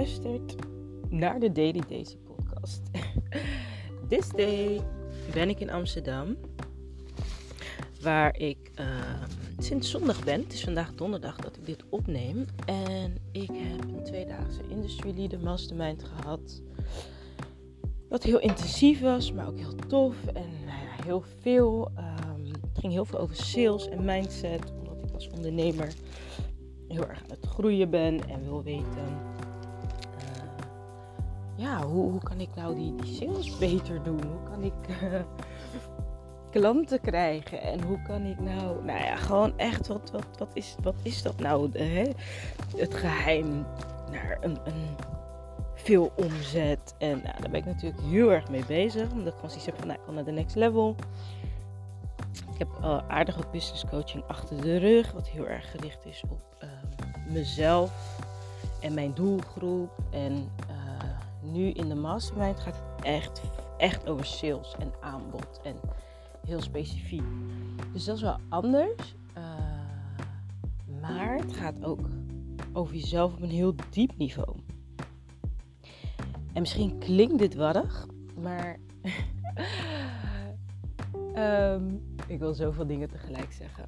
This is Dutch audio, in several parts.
luistert naar de Daily Daisy podcast. This day ben ik in Amsterdam, waar ik uh, sinds zondag ben. Het is vandaag donderdag dat ik dit opneem. En ik heb een tweedaagse Industry Leader Mastermind gehad. Wat heel intensief was, maar ook heel tof. En nou heel veel. Um, het ging heel veel over sales en mindset, omdat ik als ondernemer heel erg aan het groeien ben en wil weten, ja, hoe, hoe kan ik nou die, die sales beter doen? Hoe kan ik uh, klanten krijgen? En hoe kan ik nou, nou ja, gewoon echt, wat, wat, wat, is, wat is dat nou? Het geheim naar een, een veel omzet. En nou, daar ben ik natuurlijk heel erg mee bezig. Omdat ik gewoon zoiets heb van, nou, ik kan naar de next level. Ik heb uh, aardig wat business coaching achter de rug. Wat heel erg gericht is op mezelf en mijn doelgroep. En nu in de mastermind gaat het echt, echt over sales en aanbod. En heel specifiek. Dus dat is wel anders. Uh, maar het gaat ook over jezelf op een heel diep niveau. En misschien klinkt dit warrig, maar um, ik wil zoveel dingen tegelijk zeggen.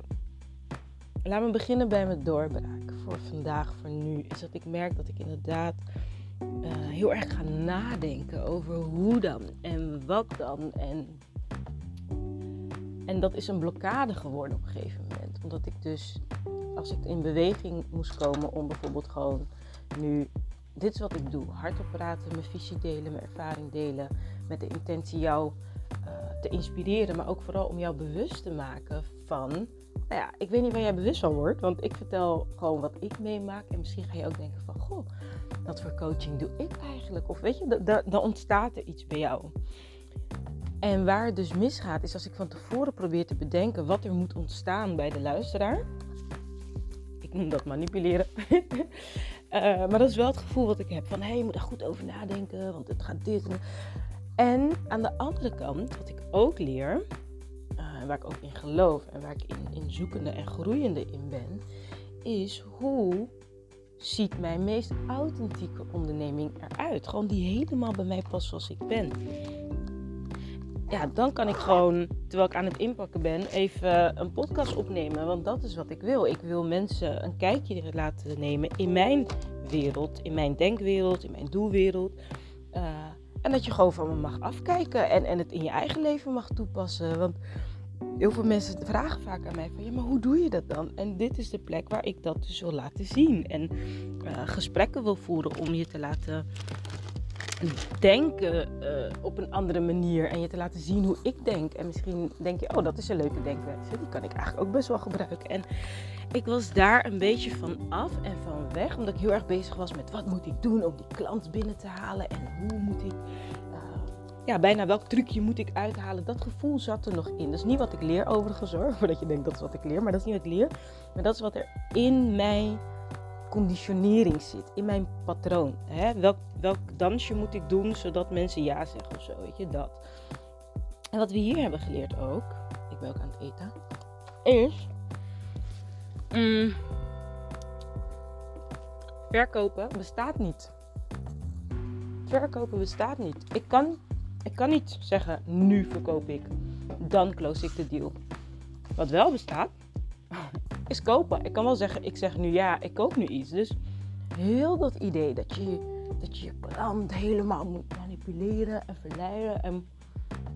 Laat me beginnen bij mijn doorbraak voor vandaag, voor nu. Is dat ik merk dat ik inderdaad uh, heel erg ga nadenken over hoe dan en wat dan. En, en dat is een blokkade geworden op een gegeven moment. Omdat ik dus, als ik in beweging moest komen om bijvoorbeeld gewoon nu dit is wat ik doe. Hardop praten, mijn visie delen, mijn ervaring delen. Met de intentie jou uh, te inspireren, maar ook vooral om jou bewust te maken van. Nou ja, ik weet niet waar jij bewust van wordt, want ik vertel gewoon wat ik meemaak. En misschien ga je ook denken van, goh, wat voor coaching doe ik eigenlijk? Of weet je, dan ontstaat er iets bij jou. En waar het dus misgaat, is als ik van tevoren probeer te bedenken wat er moet ontstaan bij de luisteraar. Ik noem dat manipuleren. Uh, maar dat is wel het gevoel wat ik heb van hé, hey, je moet er goed over nadenken, want het gaat dit. En aan de andere kant, wat ik ook leer, uh, waar ik ook in geloof en waar ik in, in zoekende en groeiende in ben, is hoe ziet mijn meest authentieke onderneming eruit? Gewoon die helemaal bij mij past zoals ik ben. Ja, dan kan ik gewoon, terwijl ik aan het inpakken ben, even een podcast opnemen. Want dat is wat ik wil. Ik wil mensen een kijkje laten nemen in mijn wereld, in mijn denkwereld, in mijn doelwereld. Uh, en dat je gewoon van me mag afkijken en, en het in je eigen leven mag toepassen. Want heel veel mensen vragen vaak aan mij van, ja, maar hoe doe je dat dan? En dit is de plek waar ik dat dus wil laten zien. En uh, gesprekken wil voeren om je te laten denken uh, op een andere manier en je te laten zien hoe ik denk. En misschien denk je, oh, dat is een leuke denkwijze. Die kan ik eigenlijk ook best wel gebruiken. En ik was daar een beetje van af en van weg, omdat ik heel erg bezig was met wat moet ik doen om die klant binnen te halen en hoe moet ik. Ja, bijna welk trucje moet ik uithalen? Dat gevoel zat er nog in. Dat is niet wat ik leer overigens hoor, voordat je denkt dat is wat ik leer. Maar dat is niet wat ik leer. Maar dat is wat er in mij conditionering zit, in mijn patroon. Hè? Welk, welk dansje moet ik doen zodat mensen ja zeggen of zo, weet je dat. En wat we hier hebben geleerd ook, ik ben ook aan het eten, is mm, verkopen bestaat niet. Verkopen bestaat niet. Ik kan, ik kan niet zeggen, nu verkoop ik, dan close ik de deal. Wat wel bestaat, is kopen. Ik kan wel zeggen, ik zeg nu ja, ik koop nu iets. Dus heel dat idee dat je dat je, klant helemaal moet manipuleren en verleiden. En,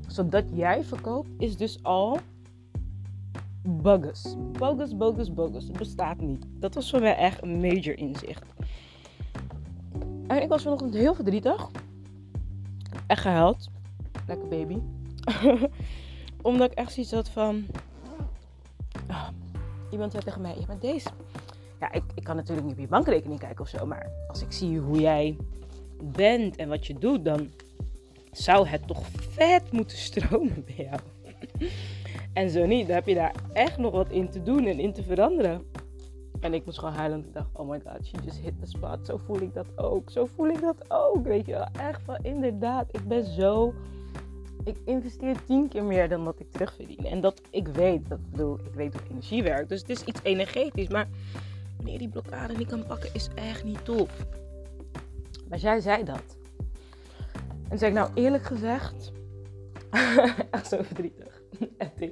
zodat jij verkoopt, is dus al bogus. Bogus, bogus, bogus. Het bestaat niet. Dat was voor mij echt een major inzicht. En ik was vanochtend heel verdrietig. Echt gehuild. Lekker baby. Omdat ik echt zoiets had van... Oh, iemand zei tegen mij, ja maar deze... Ja, ik, ik kan natuurlijk niet op je bankrekening kijken of zo. Maar als ik zie hoe jij bent en wat je doet, dan zou het toch vet moeten stromen bij jou. En zo niet, dan heb je daar echt nog wat in te doen en in te veranderen. En ik moest gewoon huilen. Ik dacht, oh my god, she just hit the spot. Zo voel ik dat ook. Zo voel ik dat ook. Weet je wel, echt van inderdaad. Ik ben zo. Ik investeer tien keer meer dan wat ik terugverdien. En dat ik weet, dat bedoel, ik weet hoe energie werkt. Dus het is iets energetisch. Maar wanneer die blokkade niet kan pakken, is echt niet tof. Maar jij zei dat. En zei ik nou eerlijk gezegd, echt zo verdrietig.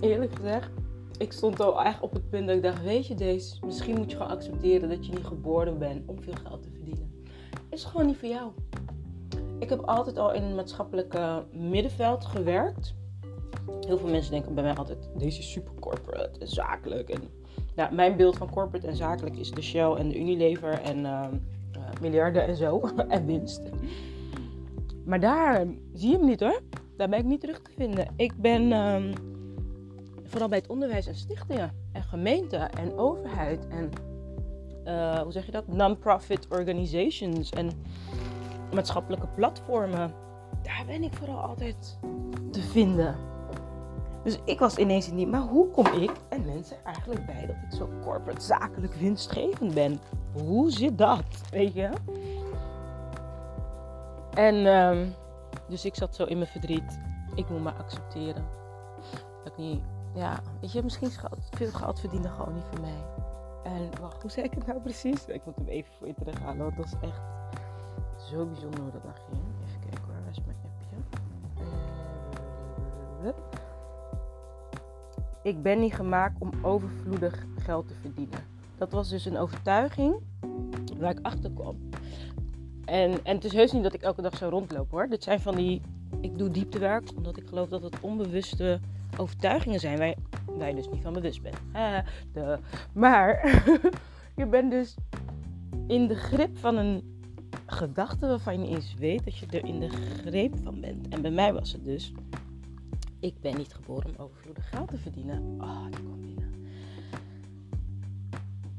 eerlijk gezegd, ik stond al echt op het punt dat ik dacht, weet je deze, misschien moet je gewoon accepteren dat je niet geboren bent om veel geld te verdienen. Is gewoon niet voor jou. Ik heb altijd al in het maatschappelijke middenveld gewerkt. Heel veel mensen denken bij mij altijd, deze is super corporate en zakelijk. En, nou, mijn beeld van corporate en zakelijk is de Shell en de Unilever en uh, miljarden en zo. en winst. Maar daar zie je hem niet hoor. Daar ben ik niet terug te vinden. Ik ben ehm, vooral bij het onderwijs en stichtingen en gemeenten en overheid en uh, hoe zeg je dat? Non-profit organizations en maatschappelijke platformen. Daar ben ik vooral altijd te vinden. Dus ik was ineens niet, maar hoe kom ik en mensen eigenlijk bij dat ik zo corporate zakelijk winstgevend ben? Hoe zit dat? Weet je? En um, dus ik zat zo in mijn verdriet. Ik moet maar accepteren. Dat ik niet, ja, weet je, misschien is veel geld verdienen gewoon niet voor mij. En wacht, hoe zei ik het nou precies? Ik moet hem even voor je terughalen, want dat is echt zo bijzonder hoe dat dan ging. Even kijken hoor, waar is mijn appje? Uh, ik ben niet gemaakt om overvloedig geld te verdienen. Dat was dus een overtuiging waar ik achter kwam. En, en het is heus niet dat ik elke dag zo rondloop hoor. Dit zijn van die. Ik doe dieptewerk omdat ik geloof dat het onbewuste overtuigingen zijn waar, waar je dus niet van bewust bent. de. Maar je bent dus in de grip van een gedachte waarvan je eens weet dat je er in de greep van bent. En bij mij was het dus. Ik ben niet geboren om overvloedig geld te verdienen. Oh, die kwam binnen.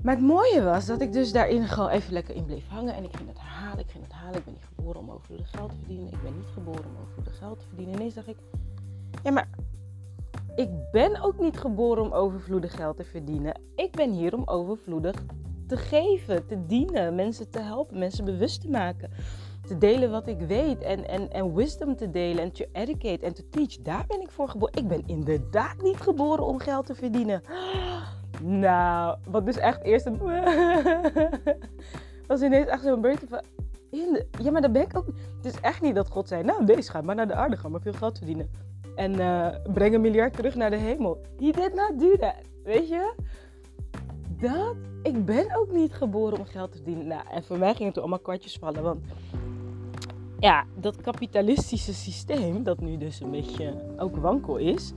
Maar het mooie was dat ik dus daarin gewoon even lekker in bleef hangen. En ik ging het halen, ik ging het halen. Ik ben niet geboren om overvloedig geld te verdienen. Ik ben niet geboren om overvloedig geld te verdienen. Ineens dacht ik, ja maar ik ben ook niet geboren om overvloedig geld te verdienen. Ik ben hier om overvloedig te geven, te dienen, mensen te helpen, mensen bewust te maken. Te delen wat ik weet en, en, en wisdom te delen en te educate en te teach. Daar ben ik voor geboren. Ik ben inderdaad niet geboren om geld te verdienen. Nou, wat dus echt eerst een... was ineens echt zo'n beetje van... Ja, maar dan ben ik ook... Het is echt niet dat God zei... Nou, deze gaat maar naar de aarde, ga maar veel geld verdienen. En uh, breng een miljard terug naar de hemel. He did not do that. Weet je? Dat... Ik ben ook niet geboren om geld te verdienen. Nou, en voor mij gingen toen allemaal kwartjes vallen. Want ja, dat kapitalistische systeem, dat nu dus een beetje ook wankel is.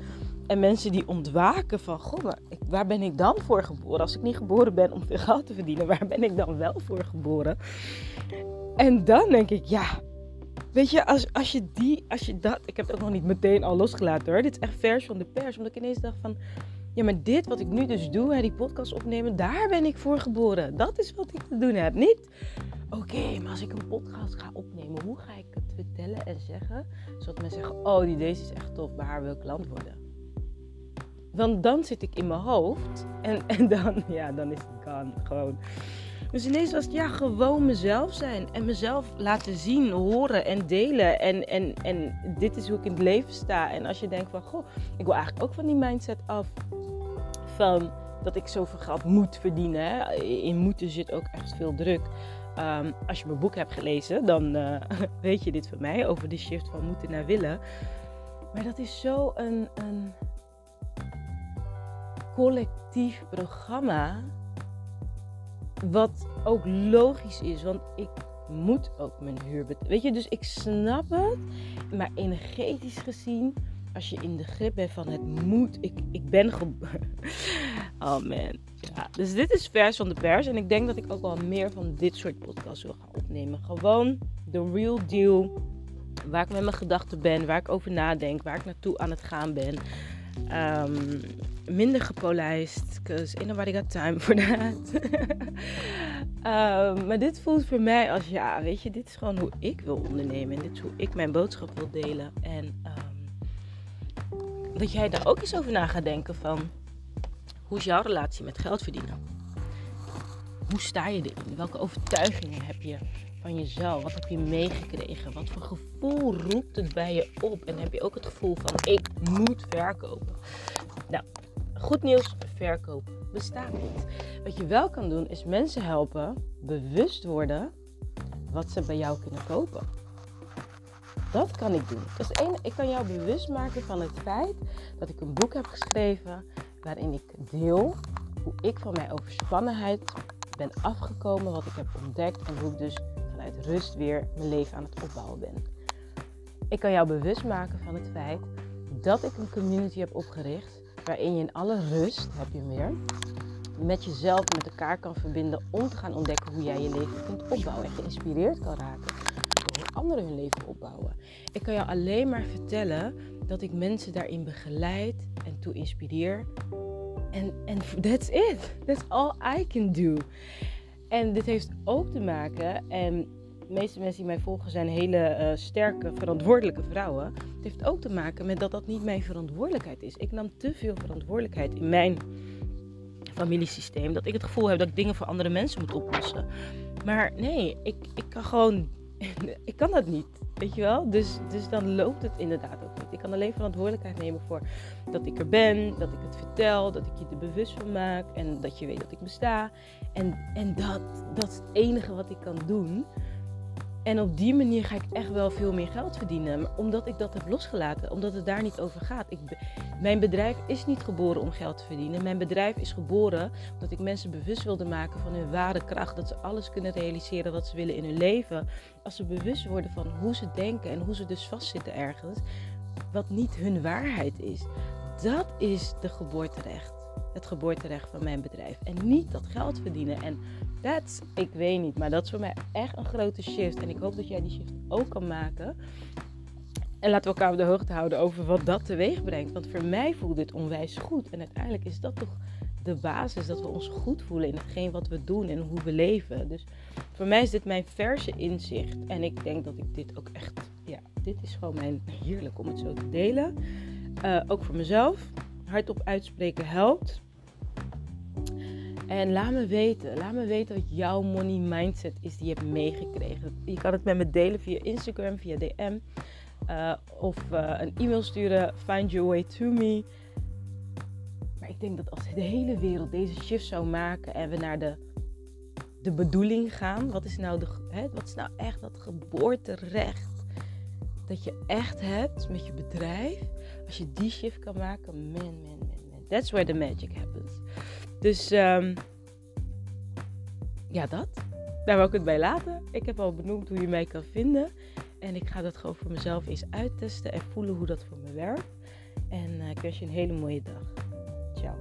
En mensen die ontwaken van, goh, waar ben ik dan voor geboren? Als ik niet geboren ben om veel geld te verdienen, waar ben ik dan wel voor geboren? En dan denk ik, ja, weet je, als, als je die, als je dat, ik heb het ook nog niet meteen al losgelaten hoor. Dit is echt vers van de pers, omdat ik ineens dacht van, ja, maar dit wat ik nu dus doe, hè, die podcast opnemen, daar ben ik voor geboren. Dat is wat ik te doen heb. Niet, oké, maar als ik een podcast ga opnemen, hoe ga ik het vertellen en zeggen, zodat mensen zeggen, oh, die deze is echt tof, bij haar wil klant worden. Want dan zit ik in mijn hoofd en, en dan, ja, dan is het kan gewoon. Dus ineens was het ja, gewoon mezelf zijn. En mezelf laten zien, horen en delen. En, en, en dit is hoe ik in het leven sta. En als je denkt van, goh, ik wil eigenlijk ook van die mindset af. Van dat ik zoveel geld moet verdienen. In moeten zit ook echt veel druk. Um, als je mijn boek hebt gelezen, dan uh, weet je dit van mij. Over de shift van moeten naar willen. Maar dat is zo een, een collectief programma. Wat ook logisch is, want ik moet ook mijn huur betalen. Weet je, dus ik snap het. Maar energetisch gezien, als je in de grip bent van het moet, ik, ik ben Oh man. Dus dit is vers van de pers. En ik denk dat ik ook wel meer van dit soort podcasts wil gaan opnemen. Gewoon de real deal. Waar ik met mijn gedachten ben, waar ik over nadenk, waar ik naartoe aan het gaan ben. Um, minder gepolijst, because ain't nobody got time for that. um, maar dit voelt voor mij als ja, weet je, dit is gewoon hoe ik wil ondernemen. En dit is hoe ik mijn boodschap wil delen. En um, dat jij daar ook eens over na gaat denken van, hoe is jouw relatie met geld verdienen? Hoe sta je erin? Welke overtuigingen heb je? van jezelf? Wat heb je meegekregen? Wat voor gevoel roept het bij je op? En heb je ook het gevoel van ik moet verkopen? Nou, goed nieuws, verkoop bestaat niet. Wat je wel kan doen is mensen helpen bewust worden wat ze bij jou kunnen kopen. Dat kan ik doen. Dus één, ik kan jou bewust maken van het feit dat ik een boek heb geschreven waarin ik deel hoe ik van mijn overspannenheid ben afgekomen, wat ik heb ontdekt en hoe ik dus vanuit rust weer mijn leven aan het opbouwen ben. Ik kan jou bewust maken van het feit dat ik een community heb opgericht waarin je in alle rust, heb je meer, met jezelf, met elkaar kan verbinden om te gaan ontdekken hoe jij je leven kunt opbouwen en geïnspireerd kan raken anderen hun leven opbouwen. Ik kan jou alleen maar vertellen dat ik mensen daarin begeleid en toe inspireer. En that's it. That's all I can do. En dit heeft ook te maken, en de meeste mensen die mij volgen zijn hele uh, sterke, verantwoordelijke vrouwen. Het heeft ook te maken met dat dat niet mijn verantwoordelijkheid is. Ik nam te veel verantwoordelijkheid in mijn familiesysteem. Dat ik het gevoel heb dat ik dingen voor andere mensen moet oplossen. Maar nee, ik, ik kan gewoon. ik kan dat niet. Weet je wel? Dus, dus dan loopt het inderdaad ook niet. Ik kan alleen verantwoordelijkheid nemen voor dat ik er ben, dat ik het vertel, dat ik je er bewust van maak en dat je weet dat ik besta. En, en dat, dat is het enige wat ik kan doen. En op die manier ga ik echt wel veel meer geld verdienen. Omdat ik dat heb losgelaten. Omdat het daar niet over gaat. Ik, mijn bedrijf is niet geboren om geld te verdienen. Mijn bedrijf is geboren omdat ik mensen bewust wilde maken van hun ware kracht. Dat ze alles kunnen realiseren wat ze willen in hun leven. Als ze bewust worden van hoe ze denken en hoe ze dus vastzitten ergens. Wat niet hun waarheid is. Dat is de geboorterecht het geboorterecht van mijn bedrijf. En niet dat geld verdienen. En dat, ik weet niet, maar dat is voor mij echt een grote shift. En ik hoop dat jij die shift ook kan maken. En laten we elkaar op de hoogte houden over wat dat teweeg brengt. Want voor mij voelt dit onwijs goed. En uiteindelijk is dat toch de basis dat we ons goed voelen in hetgeen wat we doen en hoe we leven. Dus voor mij is dit mijn verse inzicht. En ik denk dat ik dit ook echt, ja, dit is gewoon mijn heerlijk om het zo te delen. Uh, ook voor mezelf. Hardop uitspreken helpt. En laat me weten, laat me weten wat jouw money mindset is die je hebt meegekregen. Je kan het met me delen via Instagram, via DM. Uh, of uh, een e-mail sturen, find your way to me. Maar ik denk dat als de hele wereld deze shift zou maken en we naar de, de bedoeling gaan. Wat is nou, de, hè, wat is nou echt dat geboorterecht dat je echt hebt met je bedrijf? Als je die shift kan maken, man, man, man. That's where the magic happens. Dus ehm, ja, dat. Daar wil ik het bij laten. Ik heb al benoemd hoe je mij kan vinden. En ik ga dat gewoon voor mezelf eens uittesten en voelen hoe dat voor me werkt. En uh, ik wens je een hele mooie dag. Ciao.